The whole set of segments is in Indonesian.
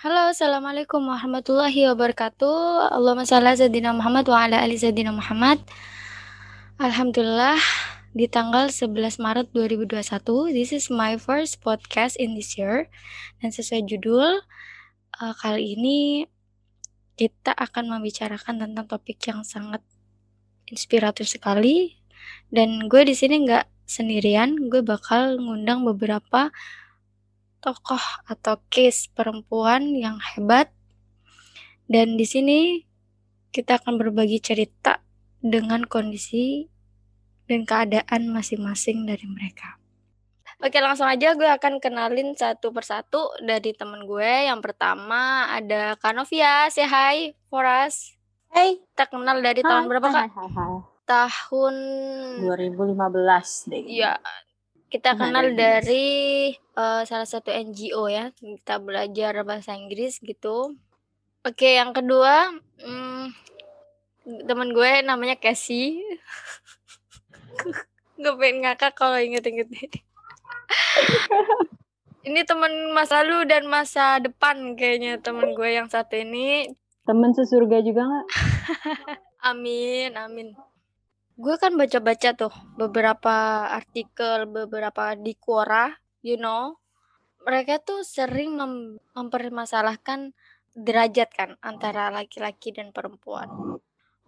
Halo, Assalamualaikum warahmatullahi wabarakatuh. Allahumma shalli ala sayyidina Muhammad wa ala ali sayyidina Muhammad. Alhamdulillah di tanggal 11 Maret 2021, this is my first podcast in this year. Dan sesuai judul, uh, kali ini kita akan membicarakan tentang topik yang sangat inspiratif sekali. Dan gue di sini nggak sendirian, gue bakal ngundang beberapa tokoh atau case perempuan yang hebat. Dan di sini kita akan berbagi cerita dengan kondisi dan keadaan masing-masing dari mereka. Oke langsung aja gue akan kenalin satu persatu dari temen gue. Yang pertama ada Kanovia, say hi for us. Hai. Kita kenal dari tahun berapa kak? Hai, hai, hai. Tahun 2015 deh. Iya, kita Nah, kenal 2015. dari eh, salah satu NGO ya. Kita belajar bahasa Inggris gitu. Oke, yang kedua, hmm, temen gue namanya Casey. gue pengen ngakak kalau inget-inget ini. ini temen masa lalu dan masa depan kayaknya temen gue yang satu ini. Temen sesurga juga nggak? Amin, amin. Gue kan baca-baca tuh beberapa artikel, beberapa di Quora, you know. Mereka tuh sering mem- mempermasalahkan derajat kan antara laki-laki dan perempuan.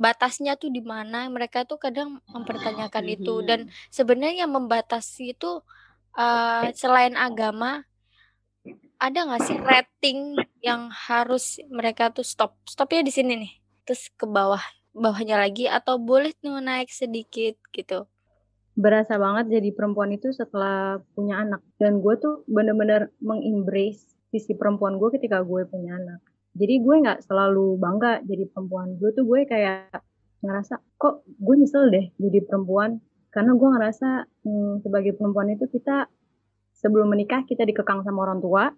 Batasnya tuh di mana? Mereka tuh kadang mempertanyakan itu dan sebenarnya membatasi itu eh, selain agama ada nggak sih rating yang harus mereka tuh stop? Stopnya di sini nih. Terus ke bawah bawahnya lagi atau boleh tuh naik sedikit gitu. Berasa banget jadi perempuan itu setelah punya anak. Dan gue tuh bener-bener mengembrace sisi perempuan gue ketika gue punya anak. Jadi gue nggak selalu bangga jadi perempuan. Gue tuh gue kayak ngerasa kok gue nyesel deh jadi perempuan. Karena gue ngerasa hmm, sebagai perempuan itu kita sebelum menikah kita dikekang sama orang tua.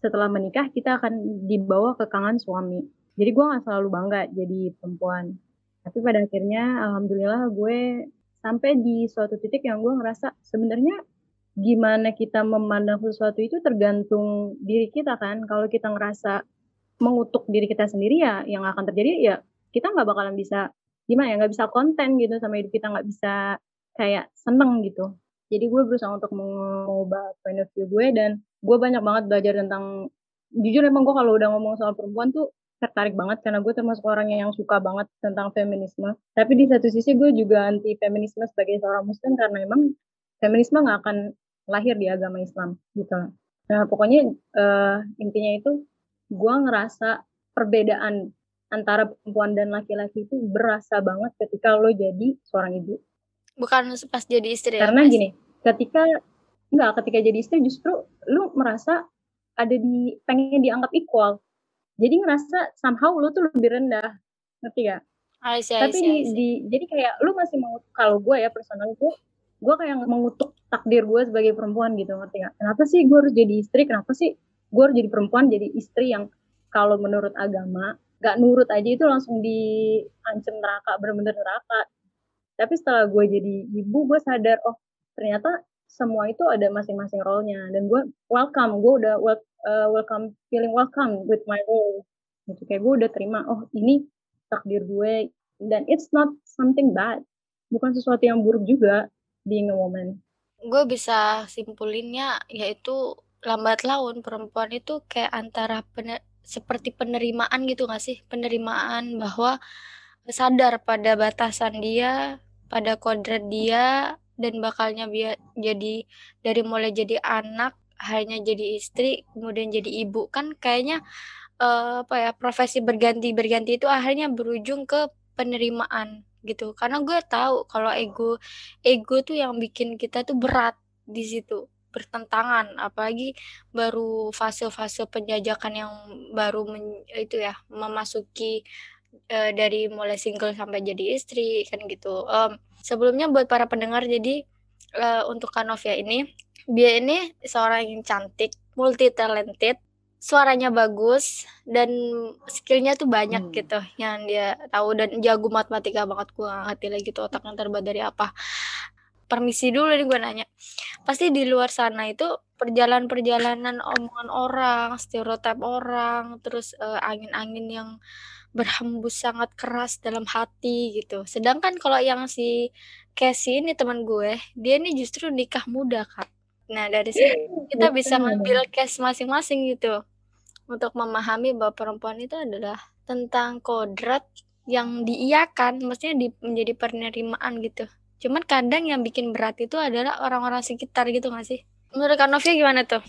Setelah menikah kita akan dibawa kekangan suami. Jadi gue nggak selalu bangga jadi perempuan. Tapi pada akhirnya alhamdulillah gue sampai di suatu titik yang gue ngerasa sebenarnya gimana kita memandang sesuatu itu tergantung diri kita kan. Kalau kita ngerasa mengutuk diri kita sendiri ya yang akan terjadi ya kita nggak bakalan bisa gimana ya nggak bisa konten gitu sama hidup kita nggak bisa kayak seneng gitu. Jadi gue berusaha untuk mengubah point of view gue dan gue banyak banget belajar tentang jujur emang gue kalau udah ngomong soal perempuan tuh tertarik banget karena gue termasuk orang yang suka banget tentang feminisme. Tapi di satu sisi gue juga anti feminisme sebagai seorang muslim karena emang feminisme nggak akan lahir di agama Islam gitu. Nah pokoknya eh, intinya itu gue ngerasa perbedaan antara perempuan dan laki-laki itu berasa banget ketika lo jadi seorang ibu. Bukan pas jadi istri ya, Karena Mas? gini, ketika enggak ketika jadi istri justru lu merasa ada di pengen dianggap equal. Jadi ngerasa somehow lu tuh lebih rendah. Ngerti gak? I see, I Tapi see, di, I see. di jadi kayak lu masih mau kalau gue ya personal gue gue kayak mengutuk takdir gue sebagai perempuan gitu ngerti gak? Kenapa sih gue harus jadi istri? Kenapa sih gue harus jadi perempuan jadi istri yang kalau menurut agama gak nurut aja itu langsung diancam neraka bener-bener neraka. Tapi setelah gue jadi ibu gue sadar oh ternyata semua itu ada masing-masing role-nya dan gue welcome gue udah wel- uh, welcome feeling welcome with my role. Gitu kayak gue udah terima oh ini takdir gue. Dan it's not something bad. Bukan sesuatu yang buruk juga being a woman. Gue bisa simpulinnya yaitu lambat laun perempuan itu kayak antara pener- seperti penerimaan gitu gak sih? Penerimaan bahwa sadar pada batasan dia, pada kodrat dia dan bakalnya dia jadi dari mulai jadi anak hanya jadi istri kemudian jadi ibu. Kan kayaknya eh, apa ya profesi berganti berganti itu akhirnya berujung ke penerimaan gitu. Karena gue tahu kalau ego ego tuh yang bikin kita tuh berat di situ. Bertentangan apalagi baru fase-fase penjajakan yang baru men- itu ya memasuki eh, dari mulai single sampai jadi istri kan gitu. Em, sebelumnya buat para pendengar jadi eh, untuk Kanovia ini dia ini seorang yang cantik multi talented suaranya bagus dan skillnya tuh banyak Hmm. gitu yang dia tahu dan jago matematika banget gue gak ngerti lagi tuh otaknya terbuat dari apa permisi dulu nih gue nanya. Pasti di luar sana itu perjalanan-perjalanan omongan orang, stereotip orang, terus uh, angin-angin yang berhembus sangat keras dalam hati gitu. Sedangkan kalau yang si Casey ini teman gue, dia ini justru nikah muda kak. Nah dari sini kita bisa ngambil case masing-masing gitu untuk memahami bahwa perempuan itu adalah tentang kodrat yang diiakan, maksudnya di, menjadi penerimaan gitu. Cuman kadang yang bikin berat itu adalah orang-orang sekitar gitu gak sih? Menurut Kak Novia gimana tuh?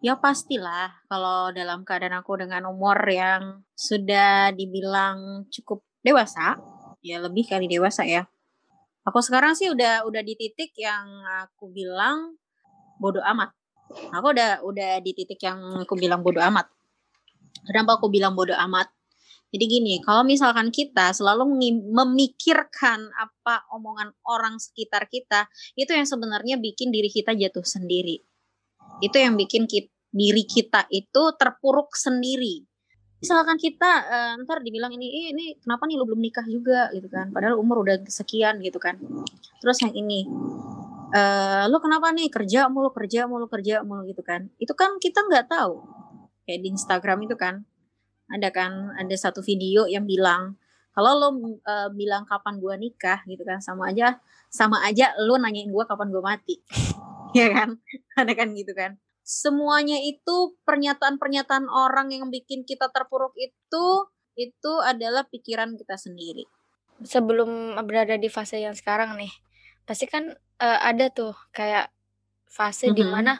Ya pastilah kalau dalam keadaan aku dengan umur yang sudah dibilang cukup dewasa, ya lebih kali dewasa ya. Aku sekarang sih udah udah di titik yang aku bilang bodoh amat. Aku udah udah di titik yang aku bilang bodoh amat. Kenapa aku bilang bodoh amat? Jadi gini, kalau misalkan kita selalu memikirkan apa omongan orang sekitar kita, itu yang sebenarnya bikin diri kita jatuh sendiri. Itu yang bikin kita, diri kita itu terpuruk sendiri. Misalkan kita uh, ntar dibilang ini, ini kenapa nih lu belum nikah juga gitu kan? Padahal umur udah sekian gitu kan. Terus yang ini, uh, lu kenapa nih? Kerja mulu kerja mulu kerja mulu gitu kan? Itu kan kita nggak tahu. Kayak di Instagram itu kan, ada kan ada satu video yang bilang kalau lo uh, bilang kapan gua nikah gitu kan. Sama aja sama aja lo nanyain gua kapan gua mati. Ya kan? Ada kan gitu kan. Semuanya itu pernyataan-pernyataan orang yang bikin kita terpuruk itu itu adalah pikiran kita sendiri. Sebelum berada di fase yang sekarang nih pasti kan uh, ada tuh kayak fase mm -hmm. di mana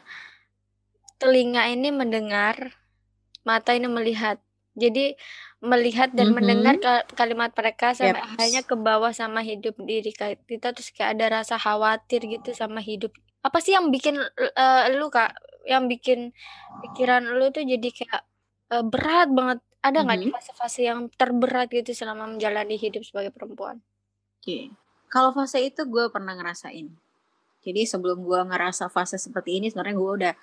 telinga ini mendengar mata ini melihat jadi melihat dan mm -hmm. mendengar kalimat mereka sampai Yeps. akhirnya ke bawah sama hidup diri kita terus kayak ada rasa khawatir gitu sama hidup. Apa sih yang bikin uh, lu Kak, yang bikin pikiran lu tuh jadi kayak uh, berat banget? Ada nggak mm -hmm. di fase-fase yang terberat gitu selama menjalani hidup sebagai perempuan? Oke. Kalau fase itu gue pernah ngerasain. Jadi sebelum gue ngerasa fase seperti ini sebenarnya gue udah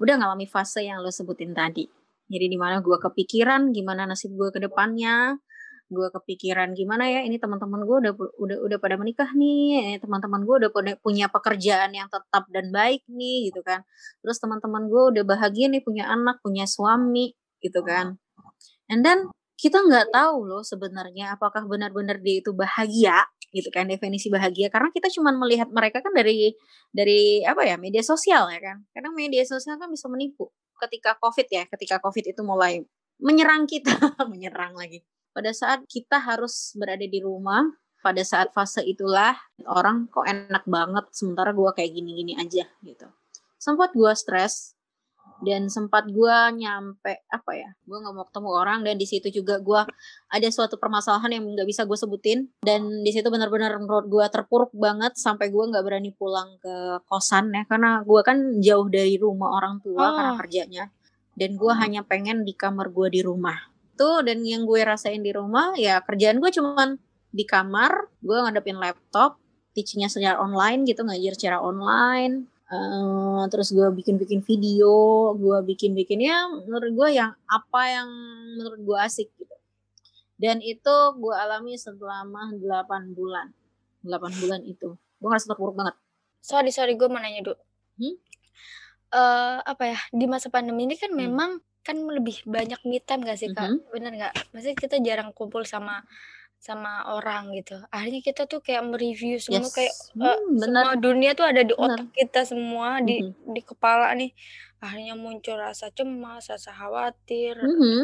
udah ngalami fase yang lo sebutin tadi jadi di mana gue kepikiran gimana nasib gue ke depannya, gue kepikiran gimana ya ini teman-teman gue udah udah udah pada menikah nih, teman-teman gue udah punya pekerjaan yang tetap dan baik nih gitu kan. Terus teman-teman gue udah bahagia nih punya anak, punya suami gitu kan. And then kita nggak tahu loh sebenarnya apakah benar-benar dia itu bahagia gitu kan definisi bahagia karena kita cuma melihat mereka kan dari dari apa ya media sosial ya kan karena media sosial kan bisa menipu ketika COVID ya, ketika COVID itu mulai menyerang kita, menyerang lagi. Pada saat kita harus berada di rumah, pada saat fase itulah orang kok enak banget, sementara gue kayak gini-gini aja gitu. Sempat gue stres, dan sempat gue nyampe apa ya gue nggak mau ketemu orang dan di situ juga gue ada suatu permasalahan yang nggak bisa gue sebutin dan di situ benar-benar menurut gue terpuruk banget sampai gue nggak berani pulang ke kosan ya karena gue kan jauh dari rumah orang tua oh. karena kerjanya dan gue hmm. hanya pengen di kamar gue di rumah tuh dan yang gue rasain di rumah ya kerjaan gue cuman di kamar gue ngadepin laptop teachingnya secara online gitu ngajar secara online Uh, terus gue bikin-bikin video, gue bikin-bikin ya menurut gue yang apa yang menurut gue asik gitu. Dan itu gue alami selama 8 bulan. 8 bulan itu. Gue ngerasa terpuruk banget. Sorry, sorry gue mau nanya dulu. Hmm? Uh, apa ya, di masa pandemi ini kan hmm. memang kan lebih banyak me time gak sih kak? Mm -hmm. Bener gak? Maksudnya kita jarang kumpul sama sama orang gitu. Akhirnya kita tuh kayak mereview semua yes. kayak uh, semua dunia tuh ada di otak bener. kita semua di mm-hmm. di kepala nih. Akhirnya muncul rasa cemas, rasa khawatir, mm-hmm.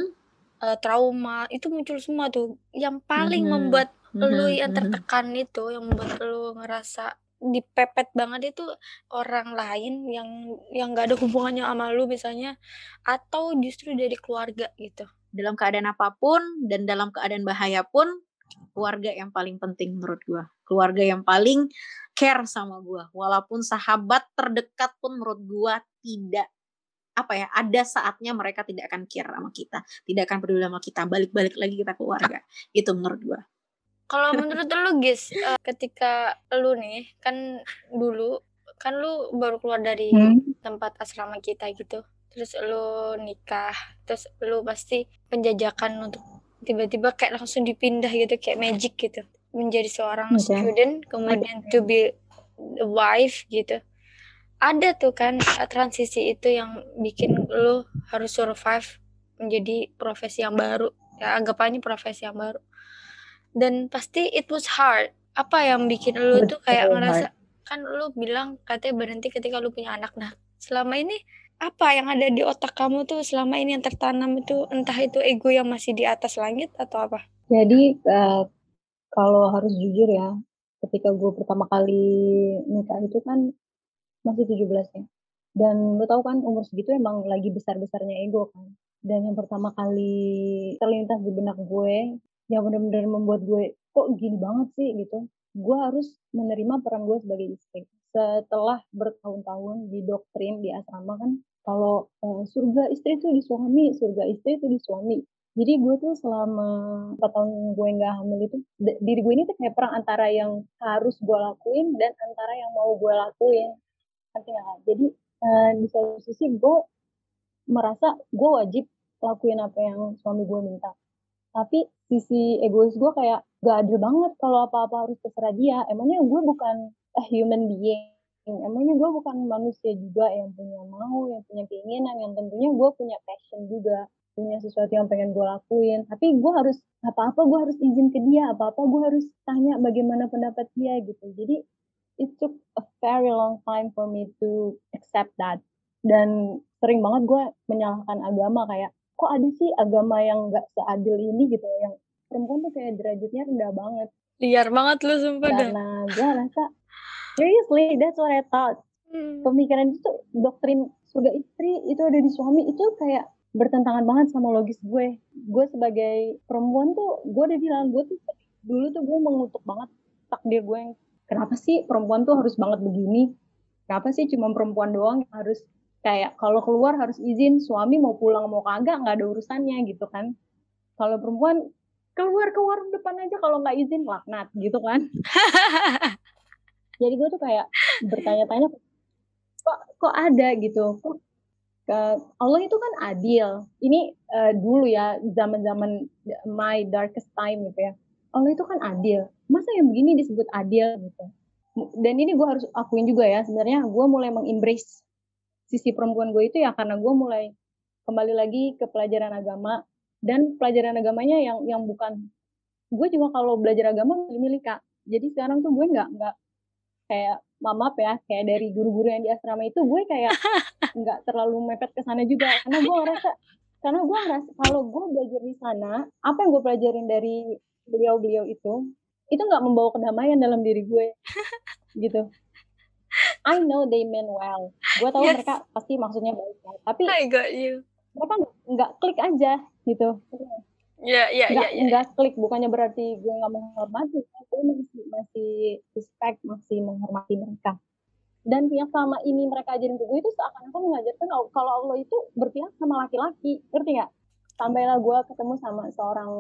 uh, trauma itu muncul semua tuh. Yang paling mm-hmm. membuat mm-hmm. lu yang mm-hmm. tertekan mm-hmm. itu, yang membuat lu ngerasa dipepet banget itu orang lain yang yang gak ada hubungannya sama lu misalnya atau justru dari keluarga gitu dalam keadaan apa pun dan dalam keadaan bahaya pun keluarga yang paling penting menurut gue keluarga yang paling care sama gue walaupun sahabat terdekat pun menurut gue tidak apa ya ada saatnya mereka tidak akan care sama kita. Tidak akan peduli sama kita. Balik-balik lagi kita keluarga. Itu menurut gue kalau menurut lu guys uh, ketika lu nih kan dulu kan lu baru keluar dari hmm. tempat asrama kita gitu. Terus lu nikah terus lu pasti penjajakan untuk tiba-tiba kayak langsung dipindah gitu kayak magic gitu. Menjadi seorang okay. student kemudian to be the wife gitu. Ada tuh kan eh, transisi itu yang bikin lo harus survive menjadi profesi yang baru. Ya anggapannya profesi yang baru. Dan pasti it was hard. Apa yang bikin lu tuh kayak ngerasa kan lu bilang katanya berhenti ketika lu punya anak. Nah selama ini apa yang ada di otak kamu tuh selama ini yang tertanam itu entah itu ego yang masih di atas langit atau apa? Jadi uh, kalau harus jujur ya, ketika gue pertama kali nikah itu kan masih 17 ya. Dan lo tau kan umur segitu emang lagi besar-besarnya ego kan. Dan yang pertama kali terlintas di benak gue, yang benar-benar membuat gue kok gini banget sih gitu. Gue harus menerima peran gue sebagai istri. Setelah bertahun-tahun di doktrin di asrama kan kalau uh, surga istri itu di suami, surga istri itu di suami. Jadi gue tuh selama 4 tahun gue nggak hamil itu, diri gue ini tuh kayak perang antara yang harus gue lakuin dan antara yang mau gue lakuin. Nanti nggak? Jadi uh, di satu sisi gue merasa gue wajib lakuin apa yang suami gue minta. Tapi sisi egois gue kayak gak adil banget kalau apa-apa harus terserah dia. Emangnya gue bukan a human being emangnya gue bukan manusia juga yang punya mau, yang punya keinginan, yang tentunya gue punya passion juga, punya sesuatu yang pengen gue lakuin. Tapi gue harus apa-apa gue harus izin ke dia, apa-apa gue harus tanya bagaimana pendapat dia gitu. Jadi it took a very long time for me to accept that. Dan sering banget gue menyalahkan agama kayak kok ada sih agama yang gak seadil ini gitu, yang perempuan tuh kayak derajatnya rendah banget. Liar banget lu sumpah Karena gue rasa Seriously, that's what I thought. Hmm. Pemikiran itu doktrin surga istri itu ada di suami itu kayak bertentangan banget sama logis gue. Gue sebagai perempuan tuh, gue udah bilang gue tuh dulu tuh gue mengutuk banget takdir gue yang kenapa sih perempuan tuh harus banget begini? Kenapa sih cuma perempuan doang yang harus kayak kalau keluar harus izin suami mau pulang mau kagak nggak ada urusannya gitu kan? Kalau perempuan keluar ke warung depan aja kalau nggak izin laknat gitu kan? jadi gue tuh kayak bertanya-tanya kok kok ada gitu? Kok ke Allah itu kan adil. Ini uh, dulu ya zaman-zaman my darkest time gitu ya. Allah itu kan adil. Masa yang begini disebut adil gitu? Dan ini gue harus akuin juga ya sebenarnya gue mulai mengembrace sisi perempuan gue itu ya karena gue mulai kembali lagi ke pelajaran agama. Dan pelajaran agamanya yang yang bukan gue juga kalau belajar agama milih kak. Jadi sekarang tuh gue nggak nggak kayak mama ya kayak dari guru-guru yang di asrama itu gue kayak nggak terlalu mepet ke sana juga. Karena gue ngerasa karena gue ngerasa kalau gue belajar di sana apa yang gue pelajarin dari beliau-beliau itu itu nggak membawa kedamaian dalam diri gue. Gitu. I know they mean well. Gue tahu yes. mereka pasti maksudnya baik tapi I got you. mereka nggak klik aja gitu Iya, iya, iya. Enggak klik, bukannya berarti gue nggak menghormati, gue masih, masih respect, masih menghormati mereka. Dan yang sama ini mereka ajarin ke gue itu seakan-akan mengajarkan kalau Allah itu berpihak sama laki-laki, ngerti nggak? Sampailah gue ketemu sama seorang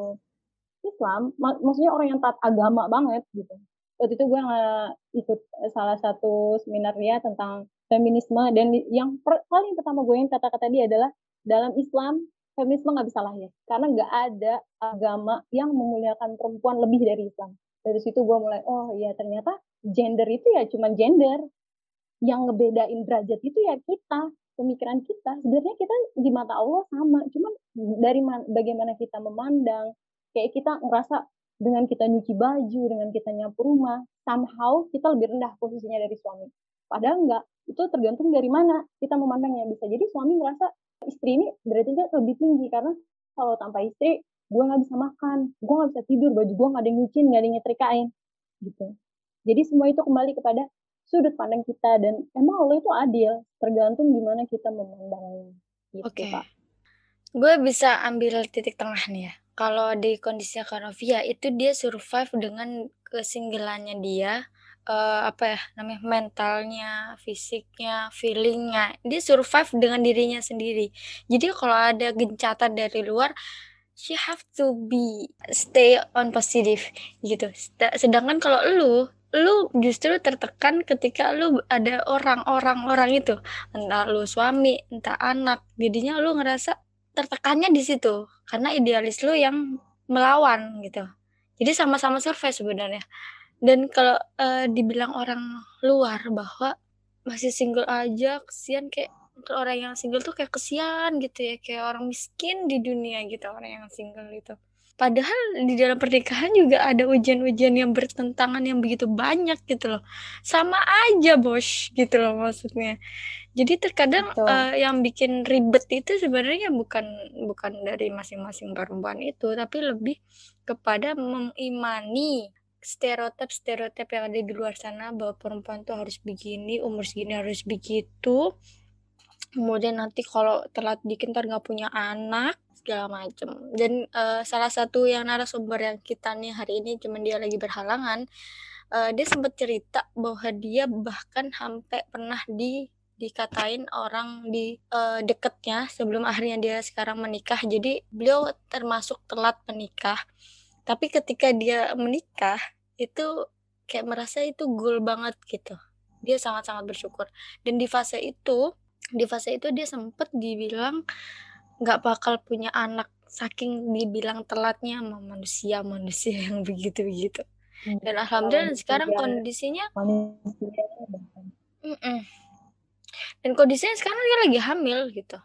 Islam, mak maksudnya orang yang taat agama banget gitu. Waktu itu gue nggak ikut salah satu seminar dia tentang feminisme dan yang per, paling pertama gue yang kata-kata dia adalah dalam Islam feminisme nggak bisa lahir karena nggak ada agama yang memuliakan perempuan lebih dari Islam. Dari situ gue mulai, oh iya ternyata gender itu ya cuma gender. Yang ngebedain derajat itu ya kita, pemikiran kita. Sebenarnya kita di mata Allah sama, cuman dari bagaimana kita memandang, kayak kita ngerasa dengan kita nyuci baju, dengan kita nyapu rumah, somehow kita lebih rendah posisinya dari suami. Padahal enggak, itu tergantung dari mana kita memandangnya. Bisa jadi suami ngerasa istri ini derajatnya lebih tinggi karena kalau tanpa istri gue nggak bisa makan gue nggak bisa tidur baju gue nggak ada yang nyuciin nggak ada nyetrikain gitu. Jadi semua itu kembali kepada sudut pandang kita dan emang Allah itu adil tergantung gimana kita memandangnya gitu okay. pak gue bisa ambil titik tengah nih ya. Kalau di kondisi Kanovia itu dia survive dengan kesinggelannya dia uh, apa ya namanya mentalnya, fisiknya, feelingnya dia survive dengan dirinya sendiri. Jadi kalau ada gencatan dari luar, she have to be stay on positive gitu. Sedangkan kalau lu lu justru tertekan ketika lu ada orang-orang orang itu entah lu suami entah anak jadinya lu ngerasa tertekannya di situ karena idealis lu yang melawan gitu jadi sama-sama survive sebenarnya dan kalau uh, dibilang orang luar bahwa masih single aja kesian kayak orang yang single tuh kayak kesian gitu ya kayak orang miskin di dunia gitu orang yang single itu. Padahal di dalam pernikahan juga ada ujian-ujian yang bertentangan yang begitu banyak gitu loh. Sama aja bos gitu loh maksudnya. Jadi terkadang uh, yang bikin ribet itu sebenarnya bukan bukan dari masing-masing perempuan itu tapi lebih kepada mengimani stereotip-stereotip yang ada di luar sana bahwa perempuan tuh harus begini, umur segini harus begitu. Kemudian nanti kalau telat dikit ntar nggak punya anak segala macam. Dan uh, salah satu yang narasumber yang kita nih hari ini cuman dia lagi berhalangan, uh, dia sempat cerita bahwa dia bahkan sampai pernah di dikatain orang di uh, deketnya sebelum akhirnya dia sekarang menikah. Jadi beliau termasuk telat menikah tapi ketika dia menikah itu kayak merasa itu goal banget gitu. Dia sangat-sangat bersyukur. Dan di fase itu di fase itu dia sempet dibilang nggak bakal punya anak saking dibilang telatnya sama manusia manusia yang begitu begitu hmm. dan alhamdulillah sekarang kondisinya dan kondisinya sekarang dia lagi hamil gitu.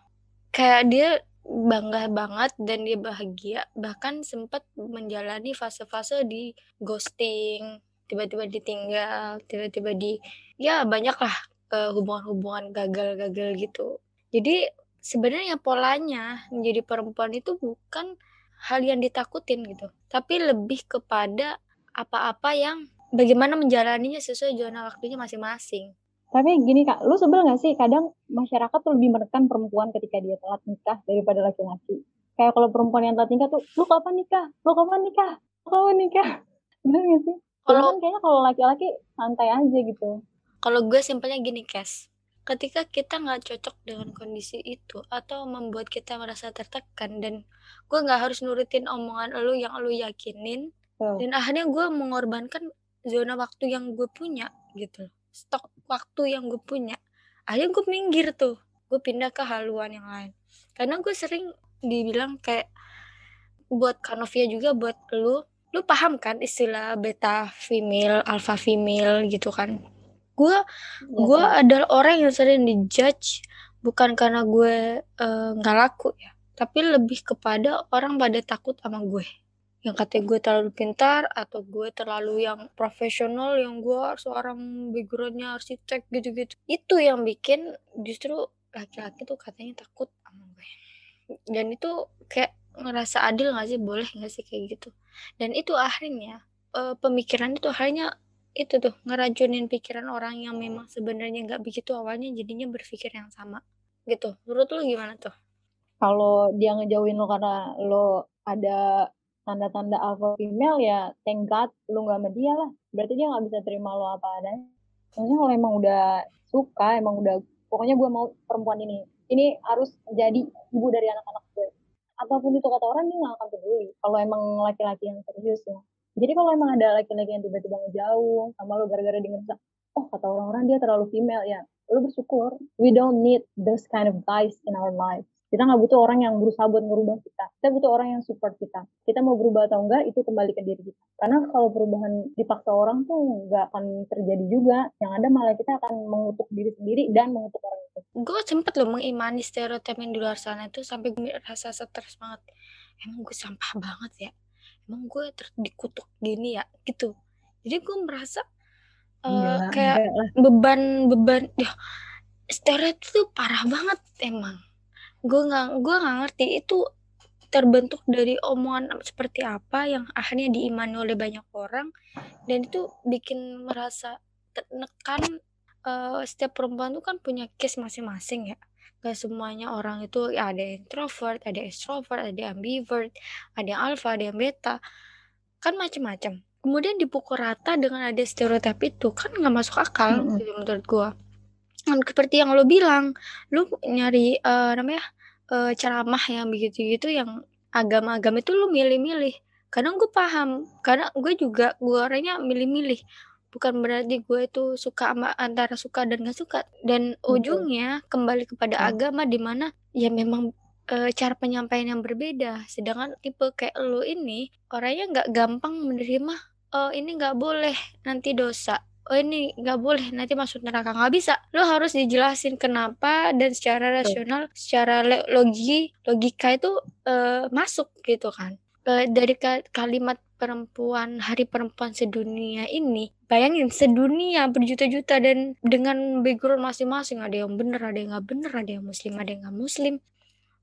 Kayak dia bangga banget dan dia bahagia. Bahkan sempat menjalani fase-fase di ghosting tiba-tiba ditinggal tiba-tiba di ya banyak lah uh, hubungan-hubungan gagal-gagal gitu. Jadi sebenarnya polanya menjadi perempuan itu bukan hal yang ditakutin gitu tapi lebih kepada apa-apa yang bagaimana menjalaninya sesuai zona waktunya masing-masing tapi gini kak, lu sebel gak sih kadang masyarakat tuh lebih menekan perempuan ketika dia telat nikah daripada laki-laki. Kayak kalau perempuan yang telat nikah tuh, lu kapan nikah? Lu kapan nikah? Lu kapan nikah? Bener gak sih? Kalau kan kayaknya kalau laki-laki santai aja gitu. Kalau gue simpelnya gini, Kes. Ketika kita nggak cocok dengan kondisi itu atau membuat kita merasa tertekan dan gue nggak harus nurutin omongan lu yang lu yakinin oh. dan akhirnya gue mengorbankan zona waktu yang gue punya gitu stok waktu yang gue punya akhirnya gue minggir tuh. Gue pindah ke haluan yang lain. Karena gue sering dibilang kayak buat Kanovia juga buat lu lu paham kan istilah beta female alpha female gitu kan? Gue ya, gue adalah orang yang sering dijudge bukan karena gue eh, nggak uh, laku ya tapi lebih kepada orang pada takut sama gue yang katanya gue terlalu pintar atau gue terlalu yang profesional yang gue seorang backgroundnya arsitek gitu-gitu. Itu yang bikin justru laki-laki tuh katanya takut sama gue. Dan itu kayak ngerasa adil gak sih? Boleh gak sih kayak gitu? Dan itu akhirnya uh, pemikiran itu hanya itu tuh ngeracunin pikiran orang yang memang sebenarnya nggak begitu awalnya jadinya berpikir yang sama. Gitu. Menurut lo gimana tuh? Kalau dia ngejauhin lo karena lo ada tanda-tanda alpha female ya thank lu gak sama dia lah. Berarti dia gak bisa terima lo apa adanya. Maksudnya kalau emang udah suka emang udah pokoknya gue mau perempuan ini ini harus jadi ibu dari anak-anak gue. Apa pun itu kata orang dia gak akan peduli kalau emang laki-laki yang serius ya jadi kalau emang ada laki-laki yang tiba-tiba ngejauh sama lo gara-gara dia ngerasa oh kata orang-orang dia terlalu female ya lo bersyukur. We don't need those kind of guys in our life kita nggak butuh orang yang berusaha buat ngerubah kita. Kita butuh orang yang support kita. Kita mau berubah atau enggak, itu kembali ke diri kita. Karena kalau perubahan dipaksa orang tuh nggak akan terjadi juga. Yang ada malah kita akan mengutuk diri sendiri dan mengutuk orang itu. Gue sempet loh mengimani stereotip yang di luar sana itu sampai gue rasa stres banget. Emang gue sampah banget ya. Emang gue dikutuk gini ya, gitu. Jadi gue merasa uh, kayak beban-beban, ya stereotip tuh parah banget emang gue nggak gue nggak ngerti itu terbentuk dari omongan seperti apa yang akhirnya diimani oleh banyak orang. Dan itu bikin merasa ternekan uh, setiap perempuan tuh kan punya case masing-masing ya. Gak semuanya orang itu ya ada introvert ada extrovert ada ambivert ada yang alpha ada yang beta. Kan macam-macam kemudian dipukul rata dengan ada stereotip itu kan nggak masuk akal mm -hmm. menurut gue seperti yang lo bilang lu nyari uh, namanya uh, ceramah yang begitu-gitu yang agama-agama itu lu milih-milih. Kadang gue paham karena gue juga gue orangnya milih-milih. Bukan berarti gue itu suka sama antara suka dan gak suka. Dan ujungnya kembali kepada hmm. agama di mana ya memang e, cara penyampaian yang berbeda. Sedangkan tipe kayak lo ini orangnya nggak gampang menerima oh ini nggak boleh nanti dosa oh ini nggak boleh nanti masuk neraka. Nggak bisa. Lo harus dijelasin kenapa dan secara rasional secara logi logika itu uh, masuk gitu kan. Uh, dari ka kalimat perempuan hari perempuan sedunia ini bayangin sedunia berjuta-juta dan dengan background masing-masing ada yang bener ada yang nggak bener ada yang muslim ada yang nggak muslim.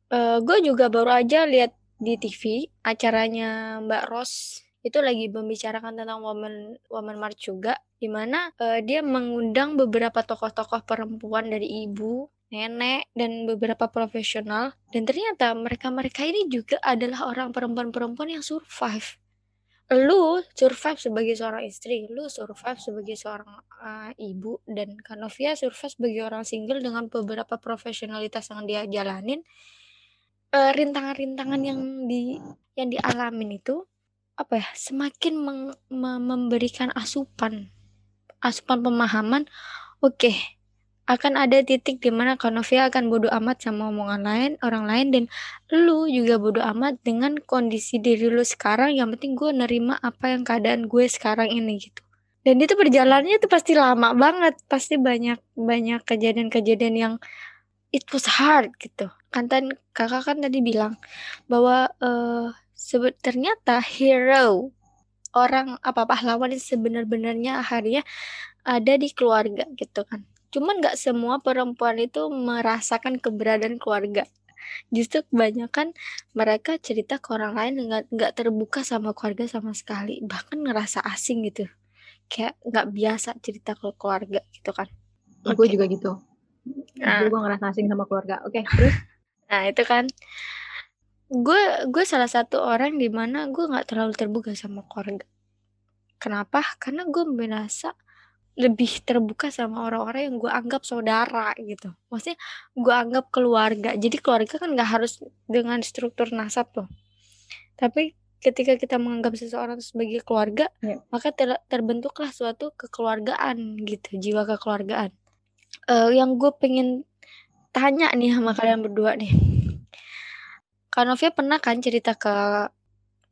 Uh, gue juga baru aja lihat di TV acaranya Mbak Ros itu lagi membicarakan tentang woman woman march juga di mana uh, dia mengundang beberapa tokoh-tokoh perempuan dari ibu nenek dan beberapa profesional. Dan ternyata mereka-mereka ini juga adalah orang perempuan-perempuan yang survive. Lu survive sebagai seorang istri lu survive sebagai seorang uh, ibu dan Kanovia survive sebagai orang single dengan beberapa profesionalitas yang dia jalanin. Eh, rintangan-rintangan yang di yang dialamin itu apa ya semakin meng, me, memberikan asupan asupan pemahaman oke okay, akan ada titik di mana Kanovia akan bodoh amat sama omongan lain orang lain dan lu juga bodoh amat dengan kondisi diri lu sekarang. Yang penting gue nerima apa yang keadaan gue sekarang ini gitu. Dan itu perjalanannya itu pasti lama banget. Pasti banyak banyak kejadian-kejadian yang it was hard gitu. Kan kakak kan tadi bilang bahwa uh, Sebut ternyata hero orang apa pahlawan yang sebenar-benarnya akhirnya ada di keluarga gitu kan. Cuman nggak semua perempuan itu merasakan keberadaan keluarga. Justru kebanyakan mereka cerita ke orang lain nggak nggak terbuka sama keluarga sama sekali, bahkan ngerasa asing gitu, kayak nggak biasa cerita ke keluarga gitu kan. Okay. Gue juga gitu. Nah. Gue ngerasa asing sama keluarga. Oke, okay, terus? Nah itu kan gue gue salah satu orang di mana gue nggak terlalu terbuka sama keluarga. Kenapa? Karena gue merasa lebih terbuka sama orang-orang yang gue anggap saudara gitu. Maksudnya gue anggap keluarga. Jadi keluarga kan nggak harus dengan struktur nasab tuh. Tapi ketika kita menganggap seseorang sebagai keluarga, ya. maka ter terbentuklah suatu kekeluargaan gitu, jiwa kekeluargaan. Uh, yang gue pengen tanya nih sama kalian berdua nih Kak Novia pernah kan cerita ke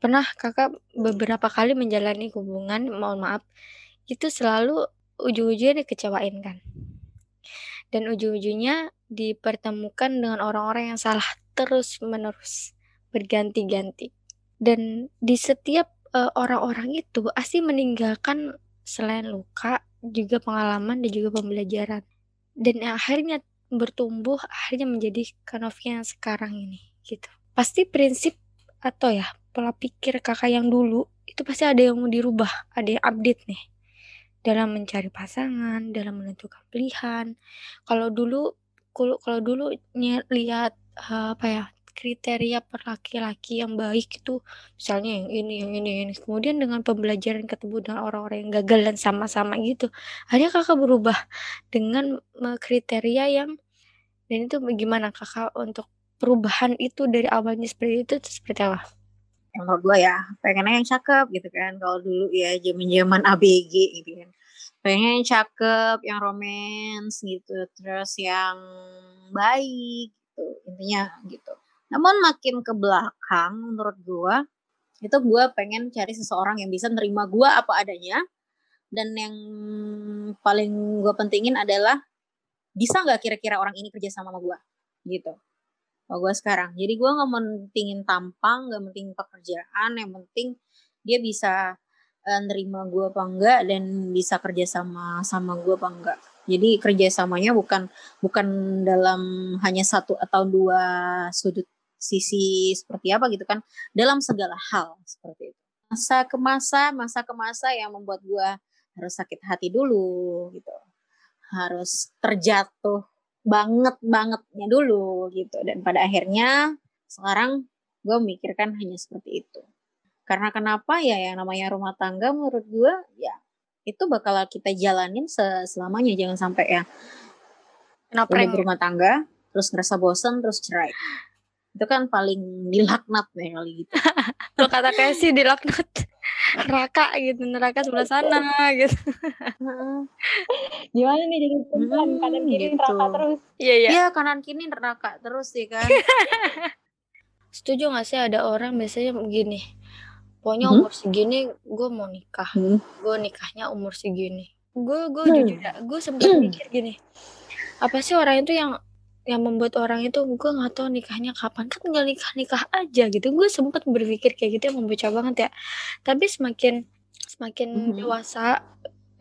pernah kakak beberapa kali menjalani hubungan, mohon maaf, itu selalu ujung-ujungnya dikecewain kan. Dan ujung-ujungnya dipertemukan dengan orang-orang yang salah terus-menerus, berganti-ganti. Dan di setiap uh, orang-orang itu pasti meninggalkan selain luka, juga pengalaman dan juga pembelajaran. Dan akhirnya bertumbuh, akhirnya menjadi Kanovia yang sekarang ini, gitu pasti prinsip atau ya pola pikir kakak yang dulu itu pasti ada yang mau dirubah, ada yang update nih dalam mencari pasangan, dalam menentukan pilihan. Kalau dulu kalau kalau dulu lihat uh, apa ya kriteria per laki-laki yang baik itu misalnya yang ini yang ini yang ini kemudian dengan pembelajaran ketemu dengan orang-orang yang gagal dan sama-sama gitu akhirnya kakak berubah dengan kriteria yang dan itu bagaimana kakak untuk perubahan itu dari awalnya seperti itu, seperti apa? Menurut gue ya, pengennya yang cakep gitu kan. Kalau dulu ya zaman-zaman ABG gitu kan. Pengen yang cakep, yang romance gitu, terus yang baik gitu, intinya gitu. Namun makin ke belakang menurut gue, itu gue pengen cari seseorang yang bisa nerima gue apa adanya. Dan yang paling gue pentingin adalah bisa nggak kira-kira orang ini kerja sama sama gue gitu kalau gue sekarang. Jadi gue nggak mentingin tampang nggak mentingin pekerjaan yang penting dia bisa uh, nerima gue apa enggak dan bisa kerja sama sama gue apa enggak. Jadi kerjasamanya bukan bukan dalam hanya satu atau dua sudut sisi seperti apa gitu kan. Dalam segala hal seperti itu. Masa ke masa masa ke masa yang membuat gue harus sakit hati dulu gitu. Harus terjatuh banget bangetnya dulu gitu. Dan pada akhirnya sekarang gue mikirkan hanya seperti itu. Karena kenapa? Ya yang namanya rumah tangga menurut gue ya itu bakal kita jalanin selamanya jangan sampai ya kenapa berumah tangga terus ngerasa bosan terus cerai. Itu kan paling dilaknat nih kali gitu. Lo kata kayak sih dilaknat neraka gitu neraka sebelah sana gitu gimana nih jadi perempuan hmm, kanan kiri gitu. neraka terus iya iya iya kanan kiri neraka terus sih kan setuju gak sih ada orang biasanya begini pokoknya Mhm. umur segini gue mau nikah Hmm. gue nikahnya umur segini gue gue Hmm. jujur ya gue sempat mikir gini apa sih orang itu yang yang membuat orang itu gue nggak tahu nikahnya kapan. Kan tinggal nikah nikah aja gitu. Gue sempat berpikir kayak gitu yang bocah banget ya. Tapi semakin semakin Mhm. dewasa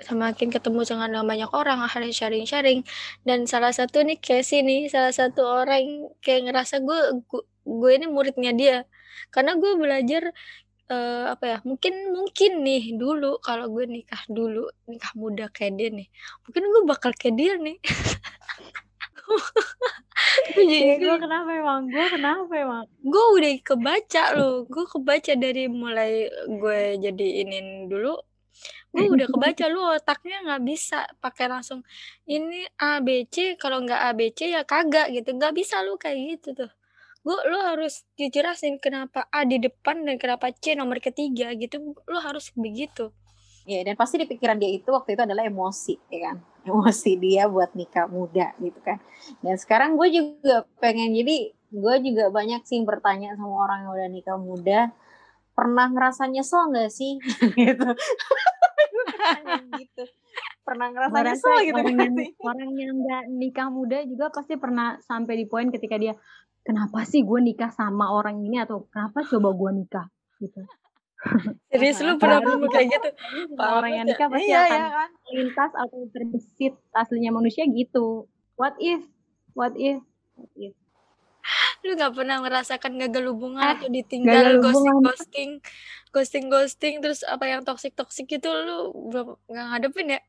semakin ketemu dengan banyak orang akhirnya sharing sharing dan salah satu nih Casey nih salah satu orang yang kayak ngerasa gue gue, ini muridnya dia. Karena gue belajar eh, apa ya mungkin mungkin nih dulu kalau gue nikah dulu nikah muda kayak dia nih mungkin gue bakal kayak dia nih Ya, gue kenapa emang? Gue kenapa emang? gue udah kebaca loh. Gue kebaca dari mulai gue jadi inin dulu. Gue udah kebaca lu otaknya nggak bisa pakai langsung ini A B C kalau nggak A B C ya kagak gitu. Nggak bisa lu kayak gitu tuh. Gue lu harus dijelasin kenapa A di depan dan kenapa C nomor ketiga gitu. Lu harus begitu Ya, dan pasti di pikiran dia itu waktu itu adalah emosi, ya kan? Emosi dia buat nikah muda gitu kan. Dan sekarang gue juga pengen jadi gue juga banyak sih bertanya sama orang yang udah nikah muda, pernah ngerasa nyesel nggak sih? gitu. Gitu. Pernah ngerasa rasa nyesel gitu orang yang sih? orang yang nggak nikah muda juga pasti pernah sampai di poin ketika dia kenapa sih gue nikah sama orang ini atau kenapa coba gue nikah gitu. serius lu pernah ngomong kayak gitu orang yang nikah pasti Iya, akan ya kan? lintas atau terbesit aslinya manusia gitu. What if? What if? What if? lu nggak pernah merasakan gagal hubungan Eh, atau ditinggal ghosting ghosting ghosting ghosting terus apa yang toxic toxic gitu lu belum nggak ngadepin ya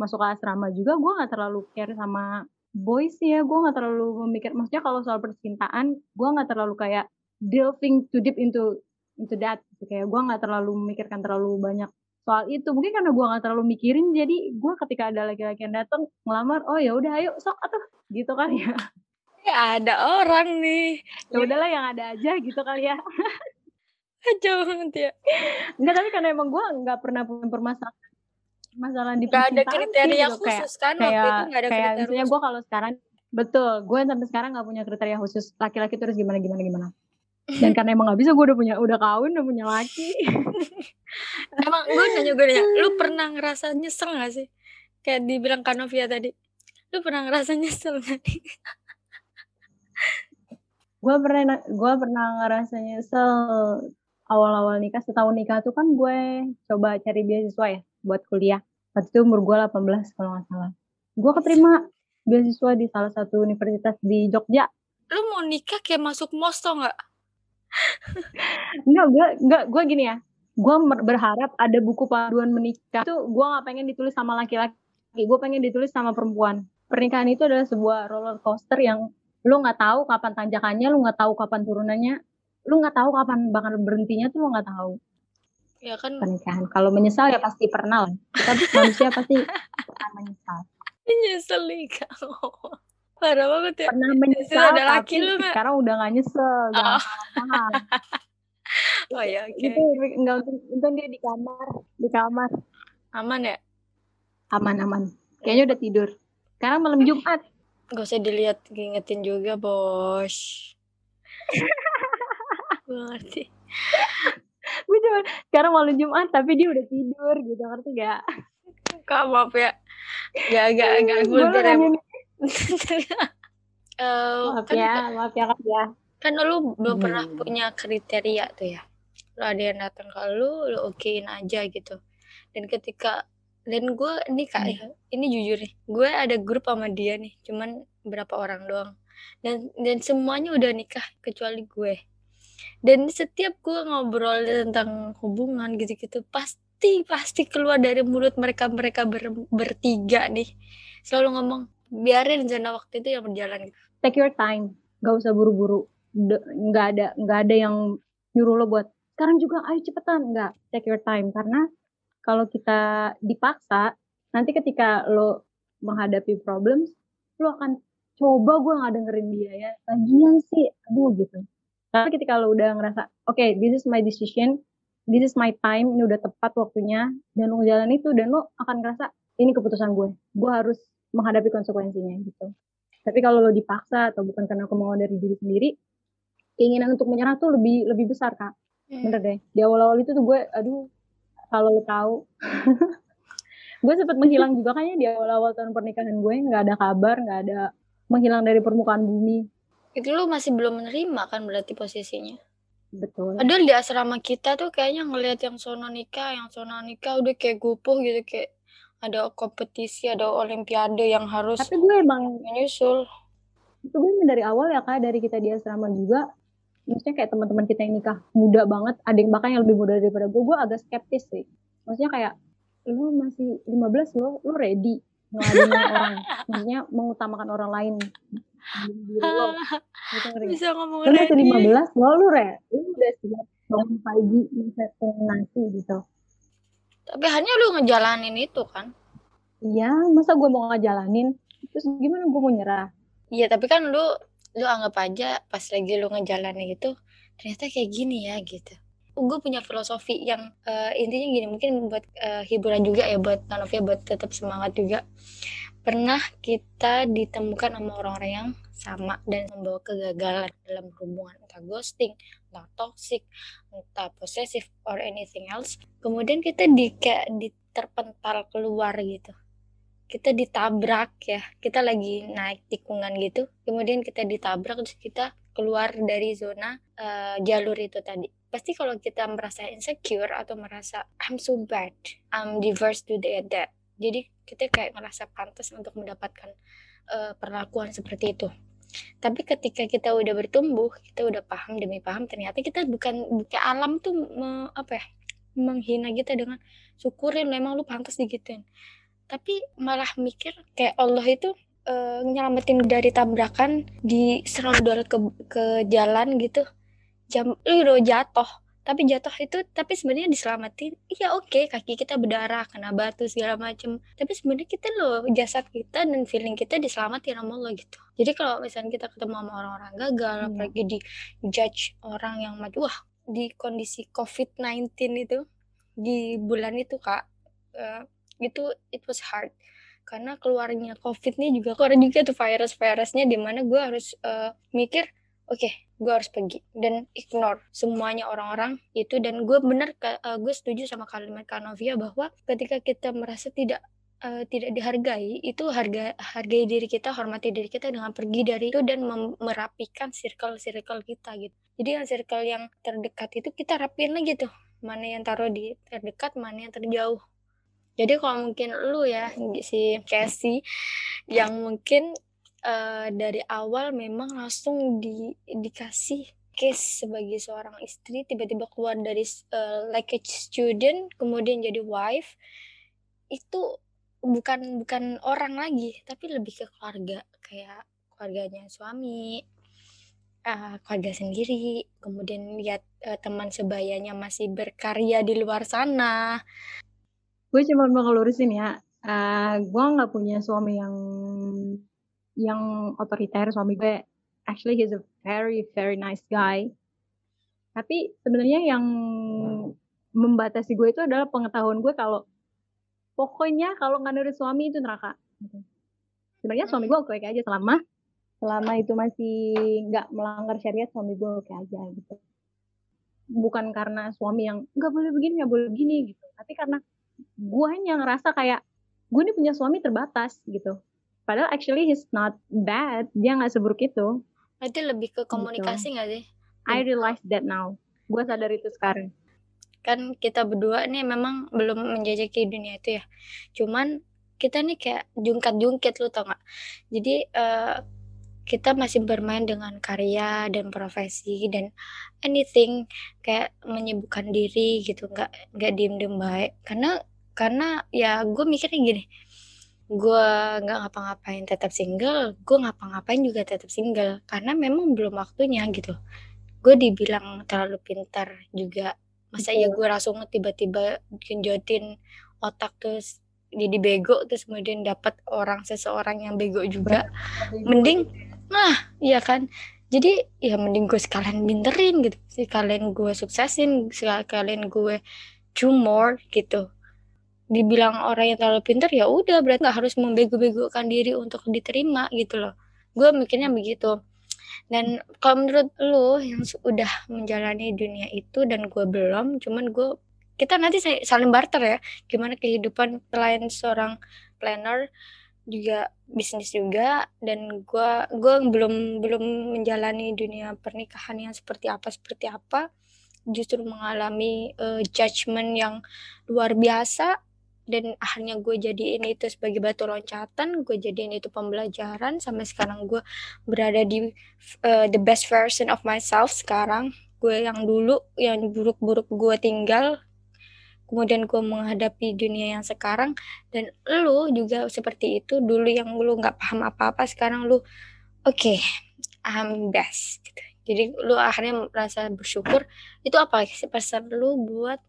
Masuk ke asrama juga gue nggak terlalu care sama boys ya. Gue nggak terlalu memikir. Maksudnya kalau soal percintaan, gue nggak terlalu kayak delving too deep into into that. Gitu. Kayak gue nggak terlalu memikirkan terlalu banyak soal itu. Mungkin karena gue nggak terlalu mikirin, jadi gue ketika ada laki-laki yang datang ngelamar, oh ya udah ayo sok atau gitu kali ya. ya ada orang nih Ya udahlah yang ada aja gitu kali ya. aja banget ya Enggak, tapi karena emang gue nggak pernah punya permasalahan masalah di nggak ada kriteria gitu. Kayak, khusus kan waktu itu kayak, nggak ada kayak kriteria misalnya gue kalau sekarang, betul, gue sampai sekarang nggak punya kriteria khusus laki-laki terus gimana gimana gimana. Dan karena emang nggak bisa, gue udah punya, udah kawin, udah punya laki. emang gue nanya gue nanya lu pernah ngerasa nyesel gak sih kayak dibilang Kanovia tadi lu pernah ngerasa nyesel gak nih gue pernah, gue pernah ngerasa nyesel awal-awal nikah, setahun nikah tuh kan gue coba cari beasiswa ya buat kuliah. Waktu itu umur gue 18 kalau nggak salah. Gue keterima beasiswa di salah satu universitas di Jogja. lu mau nikah kayak masuk mos tau nggak Enggak, gue enggak gue gini ya. Gue berharap ada buku panduan menikah. Itu gue nggak pengen ditulis sama laki-laki. Gue pengen ditulis sama perempuan. Pernikahan itu adalah sebuah roller coaster yang lu nggak tahu kapan tanjakannya, lu nggak tahu kapan turunannya, lu nggak tahu kapan bakal berhentinya tuh lu nggak tahu ya kan pernikahan. Kalau menyesal ya pasti pernah lah. Tapi manusia pasti pernah menyesal. nyesel nikah parah banget ya Pernah menyesal ada laki tapi lu nggak sekarang udah nggak nyesel. Oh. oh ya oke Itu enggak untung, untung dia di kamar, di kamar aman ya aman-aman. Kayaknya udah tidur. Sekarang malam Jumat. Gak usah dilihat ngingetin juga bos gue ngerti Gue cuma sekarang malam Jumat tapi dia udah tidur gitu ngerti gak? kak maaf ya gak gak gak Gue Eh, maaf kan ya, maaf ya kak ya. kan lu belum pernah Hmm. punya kriteria tuh ya lu ada yang datang ke lu lu okein aja gitu dan ketika dan gue ini kak Hmm. ya ini jujur nih gue ada grup sama dia nih cuman berapa orang doang dan dan semuanya udah nikah kecuali gue dan setiap gue ngobrol tentang hubungan gitu-gitu pasti pasti keluar dari mulut mereka mereka ber- bertiga nih selalu ngomong biarin zona waktu itu yang berjalan. Take your time, gak usah buru-buru. Nggak ada nggak ada yang nyuruh lo buat sekarang juga ayo cepetan. Nggak. Take your time. Karena kalau kita dipaksa nanti ketika lo menghadapi problems lo akan coba gue nggak dengerin dia ya. Lagian sih aduh gitu. Tapi ketika lo udah ngerasa oke this is my decision this is my time ini udah tepat waktunya dan lo jalan itu dan lo akan ngerasa ini keputusan gue. Gue harus menghadapi konsekuensinya gitu. Tapi kalau lo dipaksa atau bukan karena kemauan dari diri sendiri keinginan untuk menyerah tuh lebih lebih besar kak. Hmm. bener deh. Di awal-awal itu tuh gue aduh kalau lo tahu. Gue sempet menghilang juga kayaknya di awal-awal tahun pernikahan gue nggak ada kabar nggak ada menghilang dari permukaan bumi. Itu lo masih belum menerima kan berarti posisinya? Betul. Padahal di asrama kita tuh kayaknya ngelihat yang sono nikah yang sono nikah udah kayak gupuh gitu kayak ada kompetisi ada olimpiade yang harus tapi gue emang menyusul. Itu gue dari awal ya kak dari kita di asrama juga. Maksudnya kayak teman-teman kita yang nikah muda banget ada yang bahkan yang lebih muda daripada gue gue agak skeptis sih. Maksudnya kayak lu masih 15 lo lu ready ngeladenin orang? Maksudnya mengutamakan orang lain. Lo. Bisa ngomong lu masih 15 lo lu re lu udah siap bangun pagi nyeting nasi gitu tapi hanya lu ngejalanin itu kan? Iya masa gue mau ngejalanin? Terus gimana gue mau nyerah? Iya tapi kan lu lu anggap aja pas lagi lu ngejalanin itu ternyata kayak gini ya gitu. Gue punya filosofi yang uh, intinya gini mungkin buat uh, hiburan juga ya buat Tanovia buat tetap semangat juga. Pernah kita ditemukan sama orang-orang yang sama dan membawa kegagalan dalam hubungan entah ghosting, entah toxic, entah posesif or anything else. Kemudian kita di kayak diterpental keluar gitu. Kita ditabrak ya kita lagi naik tikungan gitu kemudian kita ditabrak terus kita keluar dari zona uh, jalur itu tadi. Pasti kalau kita merasa insecure atau merasa I'm so bad I'm diverse to the that jadi kita kayak merasa pantas untuk mendapatkan uh, perlakuan seperti itu tapi ketika kita udah bertumbuh kita udah paham demi paham ternyata kita bukan bukan alam tuh me, apa ya menghina kita dengan syukurin memang lu pantas digituin. Tapi malah mikir kayak Allah itu uh, nyelamatin dari tabrakan di serondol ke ke jalan gitu. Jam lu jatuh tapi jatuh itu tapi sebenarnya diselamatin. Iya oke okay, kaki kita berdarah kena batu segala macem. Tapi sebenarnya kita loh jasad kita dan feeling kita diselamatin sama Allah gitu. Jadi kalau misalnya kita ketemu sama orang-orang gagal hmm. apalagi di judge orang yang maju wah di kondisi COVID-19 itu di bulan itu kak uh, itu it was hard. Karena keluarnya covid nih juga keluar juga tuh virus-virusnya di mana gue harus uh, mikir oke okay, gue harus pergi. Dan ignore semuanya orang-orang itu. Dan gue bener uh, gue setuju sama kalimat Kanovia bahwa ketika kita merasa tidak uh, tidak dihargai itu harga hargai diri kita hormati diri kita dengan pergi dari itu dan merapikan circle circle kita gitu. Jadi yang circle yang terdekat itu kita rapiin lagi tuh. Mana yang taruh di terdekat mana yang terjauh. Jadi kalau mungkin lu ya si Casey yang mungkin uh, dari awal memang langsung di, dikasih case sebagai seorang istri tiba-tiba keluar dari uh, like a student kemudian jadi wife itu bukan bukan orang lagi tapi lebih ke keluarga kayak keluarganya suami uh, keluarga sendiri kemudian lihat uh, teman sebayanya masih berkarya di luar sana. Gue cuma mau ngelurusin ya, uh, gue nggak punya suami yang yang otoriter, suami gue actually he's a very very nice guy. Tapi sebenarnya yang membatasi gue itu adalah pengetahuan gue kalau pokoknya kalau nggak nurut suami itu neraka. Sebenarnya suami gue oke aja selama selama itu masih nggak melanggar syariat suami gue oke aja gitu. Bukan karena suami yang nggak boleh begini nggak boleh begini gitu, tapi karena gue hanya ngerasa kayak gue ini punya suami terbatas gitu padahal actually he's not bad. Dia nggak seburuk itu. Berarti lebih ke komunikasi gitu. nggak gitu. sih? I realize that now. Gue sadar itu sekarang. Kan kita berdua nih memang belum menjajaki dunia itu ya. Cuman kita nih kayak jungkat-jungkit lu tau gak jadi uh, kita masih bermain dengan karya dan profesi dan anything kayak menyibukkan diri gitu. Nggak nggak diem diem baik. Karena karena ya gue mikirnya gini gue nggak ngapa-ngapain tetap single gue ngapa-ngapain juga tetap single karena memang belum waktunya gitu gue dibilang terlalu pintar juga masa ya gue langsung tiba-tiba genjotin otak terus jadi bego terus kemudian dapat orang seseorang yang bego juga mending Nah, iya kan? Jadi ya mending gue sekalian binterin gitu. Sekalian gue suksesin, sekalian gue do more gitu. Dibilang orang yang terlalu pinter ya udah berarti nggak harus membego-begokan diri untuk diterima gitu loh. Gue mikirnya begitu. dan kalau menurut lu yang sudah menjalani dunia itu dan gue belum cuman gue kita nanti saling barter ya gimana kehidupan selain seorang planner juga bisnis juga dan gue gue belum belum menjalani dunia pernikahan yang seperti apa seperti apa justru mengalami uh, judgement yang luar biasa dan akhirnya gue jadiin itu sebagai batu loncatan gue jadiin itu pembelajaran sampai sekarang gue berada di uh, the best version of myself sekarang. Gue yang dulu yang buruk-buruk gue tinggal kemudian gue menghadapi dunia yang sekarang. Dan lu juga seperti itu dulu yang lu nggak paham apa-apa sekarang lu oke okay, I'm best. Gitu. Jadi lu akhirnya merasa bersyukur. Itu apa sih pesan lu buat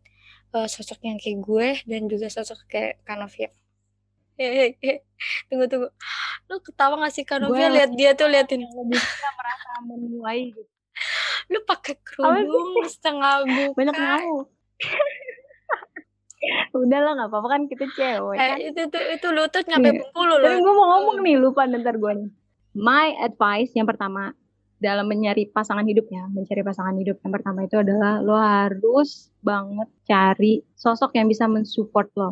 uh, sosok yang kayak gue dan juga sosok kayak Kanovia. Tunggu tunggu. Lu ketawa gak sih Kanovia lihat dia tuh liatin. Lebih merasa menuai gitu. Lu pakai kerudung setengah buka. Banyak mau. Udah lah nggak apa-apa kan kita cewek. Eh, kan? itu tuh itu lutut nyampe bengkulu loh. Tapi gue mau ngomong nih lupa ntar gue nih. My advice yang pertama dalam mencari pasangan hidup ya, mencari pasangan hidup yang pertama itu adalah lo harus banget cari sosok yang bisa mensupport lo,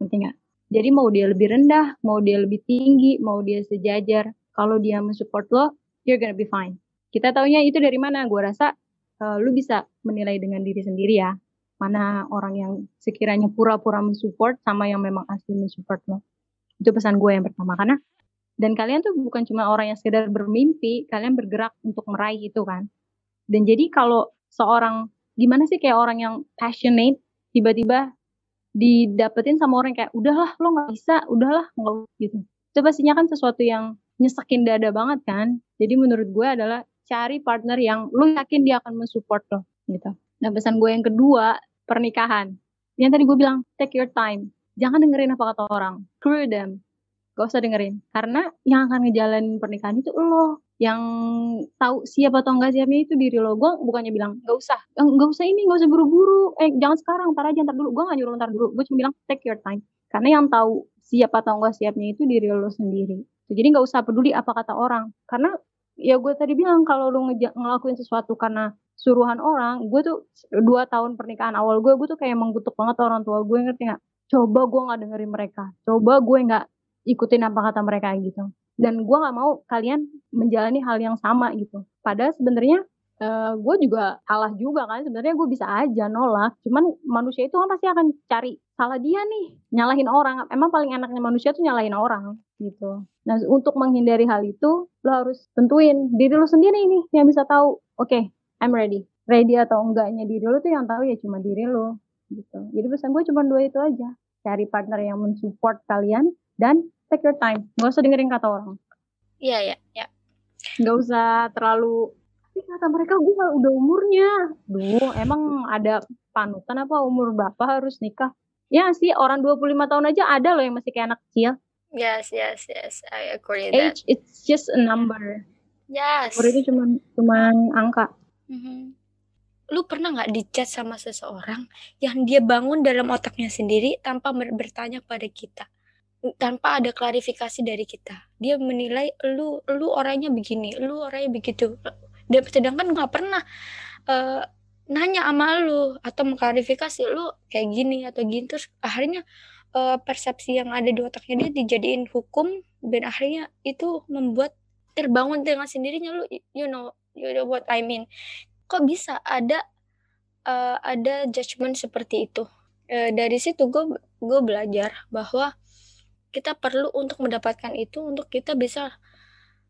ngerti nggak? Jadi mau dia lebih rendah, mau dia lebih tinggi, mau dia sejajar, kalau dia mensupport lo, you're gonna be fine. Kita taunya itu dari mana? Gue rasa uh, lu bisa menilai dengan diri sendiri ya, mana orang yang sekiranya pura-pura mensupport sama yang memang asli mensupport lo. Itu pesan gue yang pertama karena dan kalian tuh bukan cuma orang yang sekedar bermimpi, kalian bergerak untuk meraih itu kan. Dan jadi kalau seorang gimana sih kayak orang yang passionate tiba-tiba didapetin sama orang kayak udahlah lo nggak bisa, udahlah nggak gitu. Itu pastinya kan sesuatu yang nyesakin dada banget kan. Jadi menurut gue adalah cari partner yang lo yakin dia akan mensupport lo gitu. Nah pesan gue yang kedua pernikahan. Yang tadi gue bilang take your time. Jangan dengerin apa kata orang. Screw them gak usah dengerin. Karena yang akan ngejalanin pernikahan itu lo. Yang tahu siapa atau enggak siapnya itu diri lo. Gue bukannya bilang gak usah. Gak usah ini gak usah buru-buru. Eh jangan sekarang. Ntar aja ntar dulu. Gue gak nyuruh ntar dulu. Gue cuma bilang take your time. Karena yang tahu siapa atau enggak siapnya itu diri lo sendiri. Jadi gak usah peduli apa kata orang. Karena ya gue tadi bilang kalau lo ngelakuin sesuatu karena suruhan orang gue tuh dua tahun pernikahan awal gue gue tuh kayak menggutuk banget orang tua gue ngerti nggak? Coba gue nggak dengerin mereka. Coba gue nggak ikutin apa kata mereka gitu. Dan gue nggak mau kalian menjalani hal yang sama gitu. Padahal sebenarnya uh, gue juga salah juga kan. Sebenarnya gue bisa aja nolak. Cuman manusia itu kan pasti akan cari salah dia nih. Nyalahin orang. Emang paling enaknya manusia tuh nyalahin orang gitu. Nah untuk menghindari hal itu lo harus tentuin diri lo sendiri nih yang bisa tahu oke okay, I'm ready. Ready atau enggaknya diri lo tuh yang tahu ya cuma diri lo gitu. Jadi pesan gue cuma dua itu aja. Cari partner yang mensupport kalian dan take your time. Nggak usah dengerin kata orang. Iya iya iya. Nggak usah terlalu tapi kata mereka gue udah umurnya. Duh emang ada panutan apa umur berapa harus nikah? Ya sih orang 25 tahun aja ada loh yang masih kayak anak kecil. Yes yes yes. I agree age that. it's just a number. Yes. Umur itu cuma cuma angka. Mm-hmm. lu pernah nggak dicat sama seseorang yang dia bangun dalam otaknya sendiri tanpa bertanya pada kita tanpa ada klarifikasi dari kita. Dia menilai lu lu orangnya begini, lu orangnya begitu. Dan sedangkan nggak pernah uh, nanya sama lu atau mengklarifikasi lu kayak gini atau gini terus akhirnya uh, persepsi yang ada di otaknya dia dijadiin hukum dan akhirnya itu membuat terbangun dengan sendirinya lu you know you know what I mean. Kok bisa ada uh, ada judgement seperti itu? Uh, dari situ gue gue belajar bahwa kita perlu untuk mendapatkan itu untuk kita bisa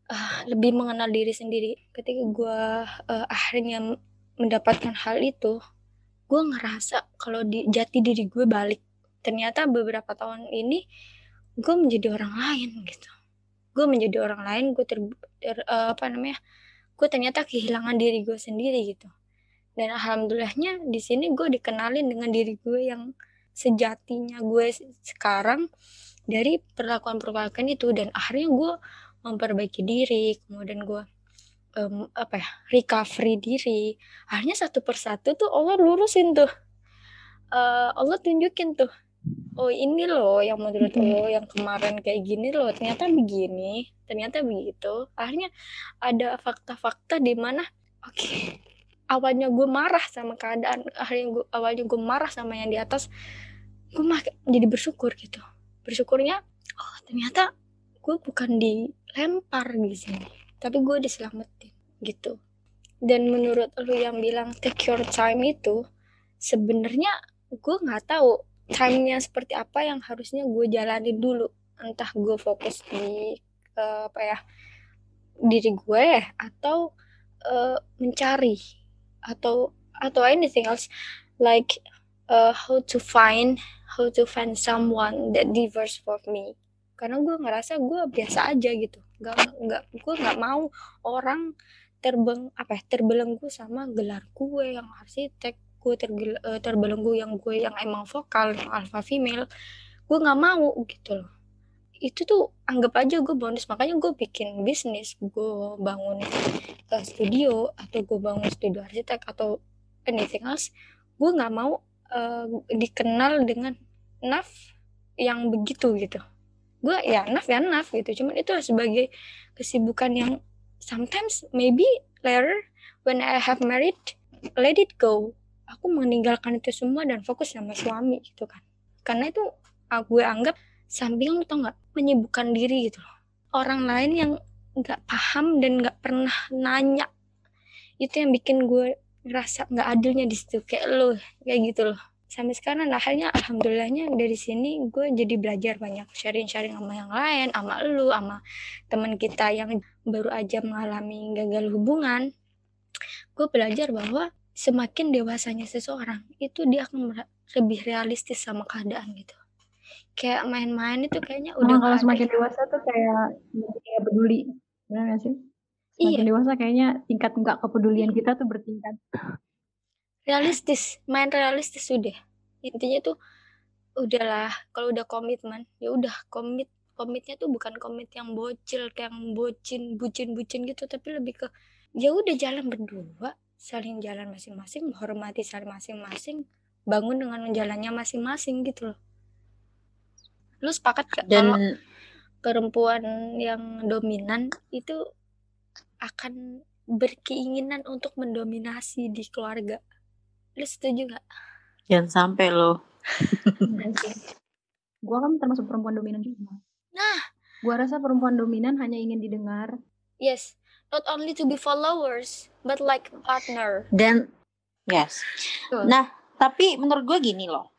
uh, lebih mengenal diri sendiri. Ketika gue uh, akhirnya mendapatkan hal itu gue ngerasa kalau di jati diri gue balik. Ternyata beberapa tahun ini gue menjadi orang lain gitu. Gue menjadi orang lain gue ter, ter uh, apa namanya gue ternyata kehilangan diri gue sendiri gitu. Dan alhamdulillahnya di sini gue dikenalin dengan diri gue yang sejatinya gue sekarang dari perlakuan-perlakuan itu. Dan akhirnya gue memperbaiki diri kemudian gue um, apa ya recovery diri. Akhirnya satu persatu tuh Allah lurusin tuh. Uh, Allah tunjukin tuh oh ini loh yang menurut lo yang kemarin kayak gini loh ternyata begini ternyata begitu. Akhirnya ada fakta-fakta di mana oke okay, awalnya gue marah sama keadaan akhirnya gue awalnya gue marah sama yang di atas gue jadi bersyukur gitu bersyukurnya oh ternyata gue bukan dilempar di sini tapi gue diselamatin gitu. Dan menurut lu yang bilang take your time itu sebenarnya gue nggak tahu timenya seperti apa yang harusnya gue jalanin dulu. Entah gue fokus di uh, apa ya diri gue atau uh, mencari atau atau anything else. Like uh, how to find how to find someone that diverse for me. Karena gue ngerasa gue biasa aja gitu. Nggak nggak gue nggak mau orang terbeng apa ya terbelenggu sama gelar gue yang arsitek gue tergel, uh, terbelenggu yang gue yang emang vokal yang alpha female. Gue nggak mau gitu loh. Itu tuh anggap aja gue bonus. Makanya gue bikin bisnis. Gue bangun uh, studio atau gue bangun studio arsitek atau anything else. Gue nggak mau uh, dikenal dengan naf yang begitu gitu. Gue ya naf ya naf gitu. Cuman itu sebagai kesibukan yang sometimes maybe later when I have married let it go. Aku meninggalkan itu semua dan fokus sama suami gitu kan. Karena itu aku gue anggap samping lu tau nggak menyibukkan diri gitu loh. Orang lain yang nggak paham dan nggak pernah nanya itu yang bikin gue ngerasa nggak adilnya di situ. Kayak lo kayak gitu loh. Sampai sekarang nah, akhirnya alhamdulillahnya dari sini gue jadi belajar banyak sharing-sharing sama yang lain sama lu sama teman kita yang baru aja mengalami gagal hubungan. Gue belajar bahwa semakin dewasanya seseorang itu dia akan lebih realistis sama keadaan gitu. Kayak main-main itu kayaknya udah oh, kalau semakin dewasa tuh kayak kayak peduli benar gak sih semakin iya. dewasa kayaknya tingkat enggak kepedulian kita tuh bertingkat. Realistis main realistis sudah intinya tuh udahlah kalau udah komitmen ya udah komit komitnya tuh bukan komit yang bocil kayak yang bocin bucin bucin gitu tapi lebih ke ya udah jalan berdua saling jalan masing-masing menghormati saling masing-masing bangun dengan menjalannya masing-masing gitu loh. Lu sepakat gak Dan... kalau perempuan yang dominan itu akan berkeinginan untuk mendominasi di keluarga lu setuju gak? Jangan sampai lo. gua kan termasuk perempuan dominan juga. Nah, gua rasa perempuan dominan hanya ingin didengar. Yes, not only to be followers but like partner dan yes Betul. nah tapi menurut gue gini loh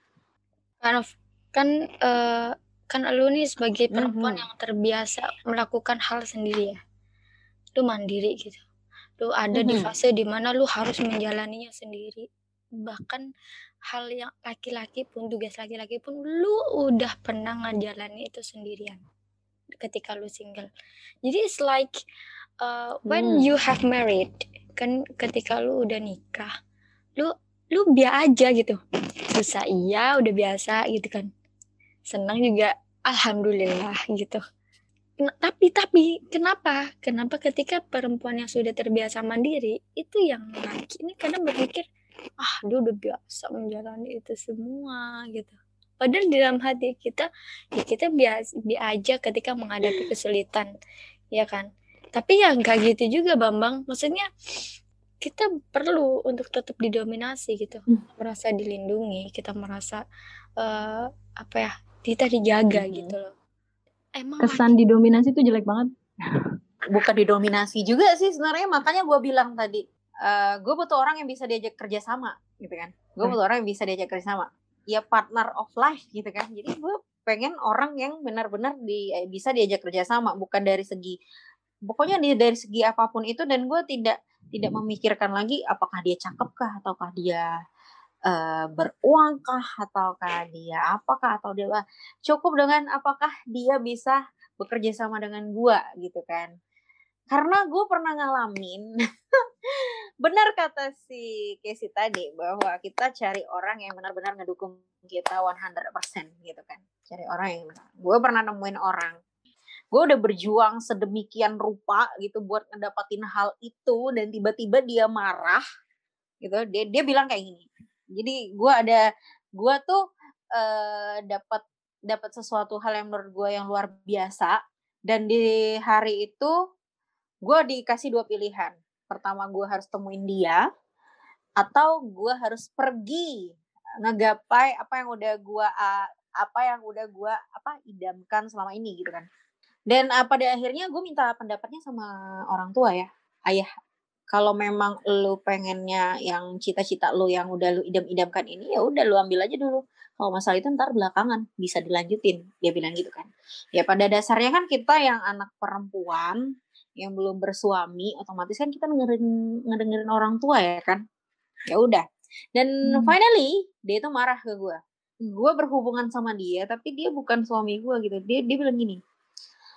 kind of kan uh, kan lu nih sebagai perempuan mm -hmm. yang terbiasa melakukan hal sendiri ya lu mandiri gitu. Lu ada mm -hmm. di fase di mana lu harus menjalaninya sendiri. Bahkan hal yang laki-laki pun tugas laki-laki pun lu udah pernah ngajalani itu sendirian ketika lu single. Jadi it's like uh, when hmm. you have married kan ketika lu udah nikah lu lu biasa aja gitu. Susah iya udah biasa gitu kan. Senang juga alhamdulillah gitu tapi tapi kenapa? Kenapa ketika perempuan yang sudah terbiasa mandiri itu yang laki ini kadang berpikir ah dia udah biasa menjalani itu semua gitu. Padahal di dalam hati kita ya kita biasa aja ketika menghadapi kesulitan ya kan? Tapi ya nggak gitu juga Bambang. Maksudnya kita perlu untuk tetap didominasi gitu. Hmm. merasa dilindungi kita merasa uh, apa ya kita dijaga hmm. gitu loh emang kesan lagi... didominasi itu jelek banget. Bukan didominasi juga sih sebenarnya makanya gue bilang tadi uh, eh, gue butuh orang yang bisa diajak kerja sama gitu kan. Gue hmm. butuh orang yang bisa diajak kerja sama ya partner of life gitu kan. Jadi gue pengen orang yang benar-benar di, eh, bisa diajak kerja sama bukan dari segi pokoknya dari, dari segi apa pun itu dan gue tidak tidak memikirkan lagi apakah dia cakep kah ataukah dia uh, beruang kah ataukah dia apakah atau dia cukup dengan apakah dia bisa bekerja sama dengan gue gitu kan. Karena gue pernah ngalamin benar kata si Casey tadi bahwa kita cari orang yang benar-benar ngedukung kita 100% gitu kan. Cari orang yang benar. Gue pernah nemuin orang. Gue udah berjuang sedemikian rupa gitu buat ngedapatin hal itu dan tiba-tiba dia marah gitu. Dia dia bilang kayak gini jadi gue ada gue tuh uh, dapat dapat sesuatu hal yang menurut gue yang luar biasa dan di hari itu gue dikasih dua pilihan. Pertama gue harus temuin dia atau gue harus pergi ngegapai apa yang udah gue apa yang udah gue apa idamkan selama ini gitu kan. Dan uh, pada akhirnya gue minta pendapatnya sama orang tua ya ayah kalau memang lu pengennya yang cita-cita lu yang udah lu idam-idamkan ini ya udah lu ambil aja dulu. Kalau masalah itu ntar belakangan bisa dilanjutin. Dia bilang gitu kan. Ya pada dasarnya kan kita yang anak perempuan yang belum bersuami otomatis kan kita ngedengerin ngedengerin orang tua ya kan. Ya udah. Dan hmm. finally dia itu marah ke gue gue berhubungan sama dia tapi dia bukan suami gue gitu. Dia dia bilang gini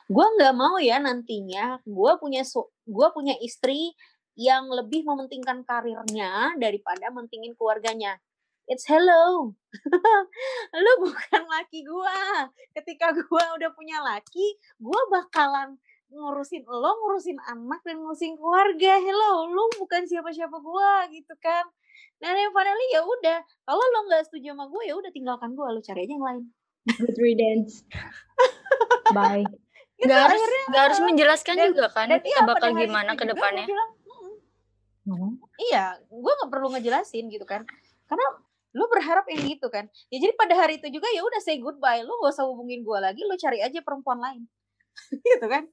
gue nggak mau ya nantinya gue punya gue punya istri yang lebih mementingkan karirnya daripada mentingin keluarganya. It's hello. lu bukan laki gua. Ketika gua udah punya laki, gua bakalan ngurusin lo, ngurusin anak dan ngurusin keluarga. Hello, lu bukan siapa-siapa gua gitu kan. Dan yang finally ya udah, kalau lo nggak setuju sama gue ya udah tinggalkan gue, lo cari aja yang lain. Good riddance. Bye. Gitu, gak harus gak harus menjelaskan dan, juga kan dan kita iya, bakal gimana ke depannya. Bilang, Hmm. Iya, gue nggak perlu ngejelasin gitu kan. Karena lu berharap yang gitu kan. Ya jadi pada hari itu juga ya udah say goodbye. Lu gak usah hubungin gue lagi, lu cari aja perempuan lain. gitu kan.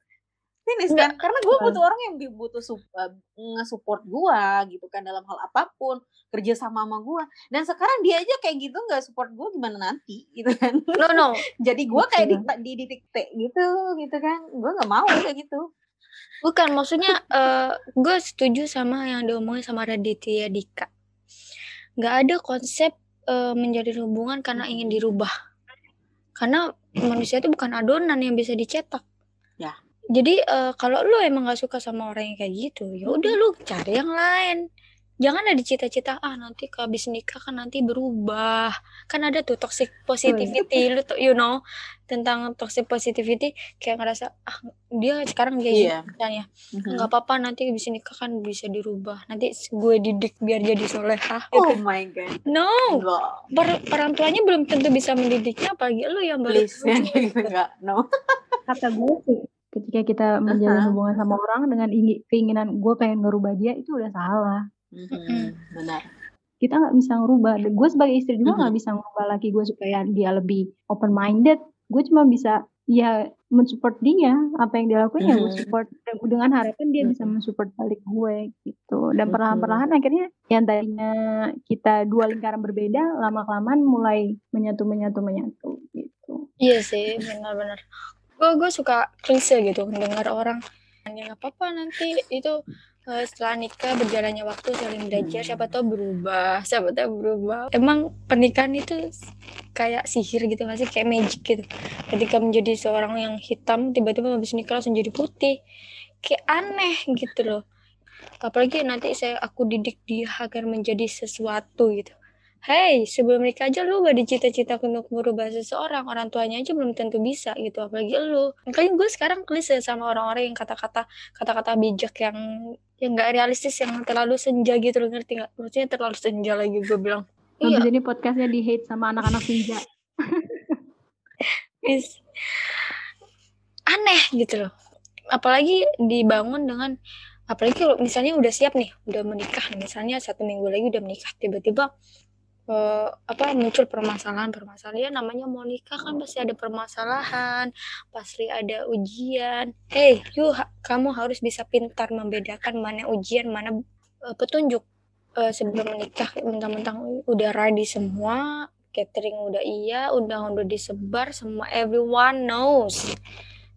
Finish kan. Karena gue butuh orang yang butuh uh, nge-support gue gitu kan dalam hal apa pun. Kerja sama sama gue. Dan sekarang dia aja kayak gitu gak support gue gimana nanti gitu kan. No, no. jadi gue kayak di, di, di gitu gitu kan. Gue gak mau kayak gitu. Bukan, maksudnya uh, gue setuju sama yang diomongin sama Raditya Dika. Gak ada konsep uh, menjalin hubungan karena ingin dirubah. Karena manusia itu bukan adonan yang bisa dicetak. Ya. Jadi uh, kalau lu emang gak suka sama orang yang kayak gitu, ya udah lu cari yang lain jangan ada cita-cita ah nanti ke habis nikah kan nanti berubah. Kan ada tuh toxic positivity lu tuh you know tentang toxic positivity kayak ngerasa ah dia sekarang dia yeah. misalnya mm-hmm. nggak apa-apa nanti habis nikah kan bisa dirubah. Nanti gue didik biar jadi solehah. Oh gitu. my god. No. Per orang tuanya belum tentu bisa mendidiknya apalagi lu yang baru Please, enggak no. Kata gue sih ketika kita menjalin uh-huh. hubungan sama orang dengan keinginan gue pengen ngerubah dia itu udah salah Mm-hmm. Benar. Kita nggak bisa ngerubah. Gue sebagai istri juga nggak mm-hmm. bisa ngerubah laki gue supaya dia lebih open minded. Gue cuma bisa ya mensupport dia apa yang dia lakuin mm-hmm. ya gue support dengan harapan dia bisa mm-hmm. mensupport balik gue gitu dan perlahan-perlahan akhirnya yang tadinya kita dua lingkaran berbeda lama kelamaan mulai menyatu menyatu menyatu gitu iya sih benar-benar gue gue suka klise gitu mendengar orang ya nggak apa-apa nanti itu setelah nikah berjalannya waktu saling belajar siapa tahu berubah siapa tahu berubah. Emang pernikahan itu kayak sihir gitu masih kayak magic gitu. Ketika menjadi seorang yang hitam tiba-tiba habis nikah langsung jadi putih. Kayak aneh gitu loh. Apalagi nanti saya aku didik dia agar menjadi sesuatu gitu. Hey, sebelum nikah aja lu gak dicita-cita untuk merubah seseorang, orang tuanya aja belum tentu bisa gitu, apalagi lu. Makanya gue sekarang klise sama orang-orang yang kata-kata kata-kata bijak yang yang gak realistis, yang terlalu senja gitu, lu ngerti gak? Maksudnya terlalu senja lagi gue bilang. Iya. ini podcastnya di hate sama anak-anak senja. Aneh gitu loh. Apalagi dibangun dengan apalagi kalau misalnya udah siap nih, udah menikah, misalnya satu minggu lagi udah menikah, tiba-tiba uh, apa muncul permasalahan-permasalahan ya namanya mau nikah kan pasti ada permasalahan pasti ada ujian. Hey yuk ha kamu harus bisa pintar membedakan mana ujian mana uh, petunjuk. Uh, sebelum menikah mentang-mentang udah ready semua catering udah iya udah udah disebar semua everyone knows.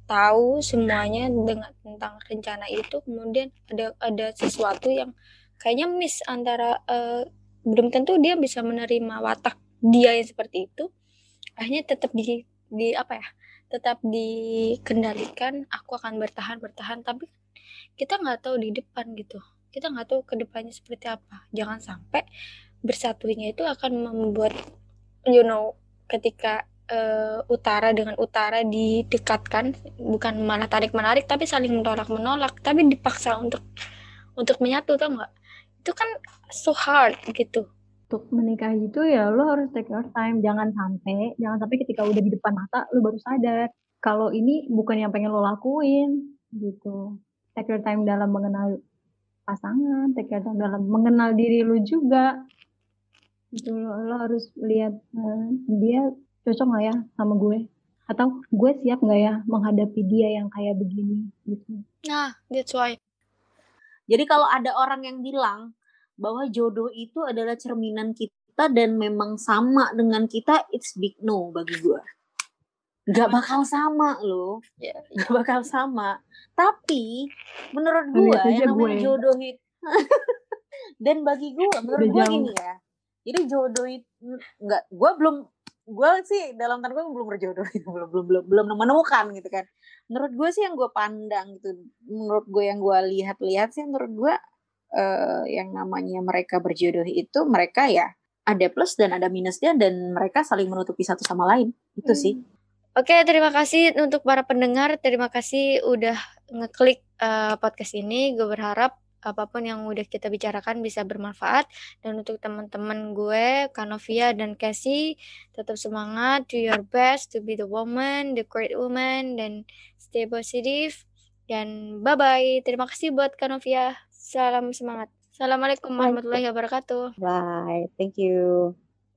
Tahu semuanya dengan tentang rencana itu kemudian ada ada sesuatu yang kayaknya miss antara uh, belum tentu dia bisa menerima watak dia yang seperti itu. Akhirnya tetap di di apa ya tetap dikendalikan aku akan bertahan bertahan. Tapi kita nggak tahu di depan gitu. Kita nggak tahu ke depannya seperti apa. Jangan sampai bersatunya itu akan membuat you know ketika uh, utara dengan utara didekatkan bukan malah tarik menarik tapi saling menolak menolak tapi dipaksa untuk untuk menyatu tau nggak itu kan so hard gitu Untuk menikah itu ya lo harus take your time, jangan sampai jangan sampai ketika udah di depan mata lo baru sadar kalau ini bukan yang pengen lo lakuin gitu. Take your time dalam mengenal pasangan, take your time dalam mengenal diri lo juga. Gitu lo, lo harus lihat uh, dia cocok nggak ya sama gue atau gue siap nggak ya menghadapi dia yang kayak begini gitu. Nah, that's why. Jadi kalau ada orang yang bilang bahwa jodoh itu adalah cerminan kita dan memang sama dengan kita it's big no bagi gue Gak bakal sama loh. Yeah. Gak bakal sama. Tapi menurut gue yang namanya gue. jodoh itu dan bagi gue menurut gue gini ya. Jadi jodoh itu nggak gue belum gue sih dalam tanda gue belum berjodoh gitu belum belum belum belum menemukan gitu kan menurut gue sih yang gue pandang gitu menurut gue yang gue lihat-lihat sih menurut gue uh, yang namanya mereka berjodoh itu mereka ya ada plus dan ada minusnya dan mereka saling menutupi satu sama lain itu hmm. sih Oke, terima kasih untuk para pendengar. Terima kasih udah ngeklik uh, podcast ini. Gue berharap apa pun yang udah kita bicarakan bisa bermanfaat. Dan untuk teman-teman gue, Kanovia dan Casey, tetap semangat, do your best to be the woman, the great woman, dan stay positive. Dan bye-bye. Terima kasih buat Kanovia. Salam semangat. Assalamualaikum warahmatullahi wabarakatuh. Bye. Thank you.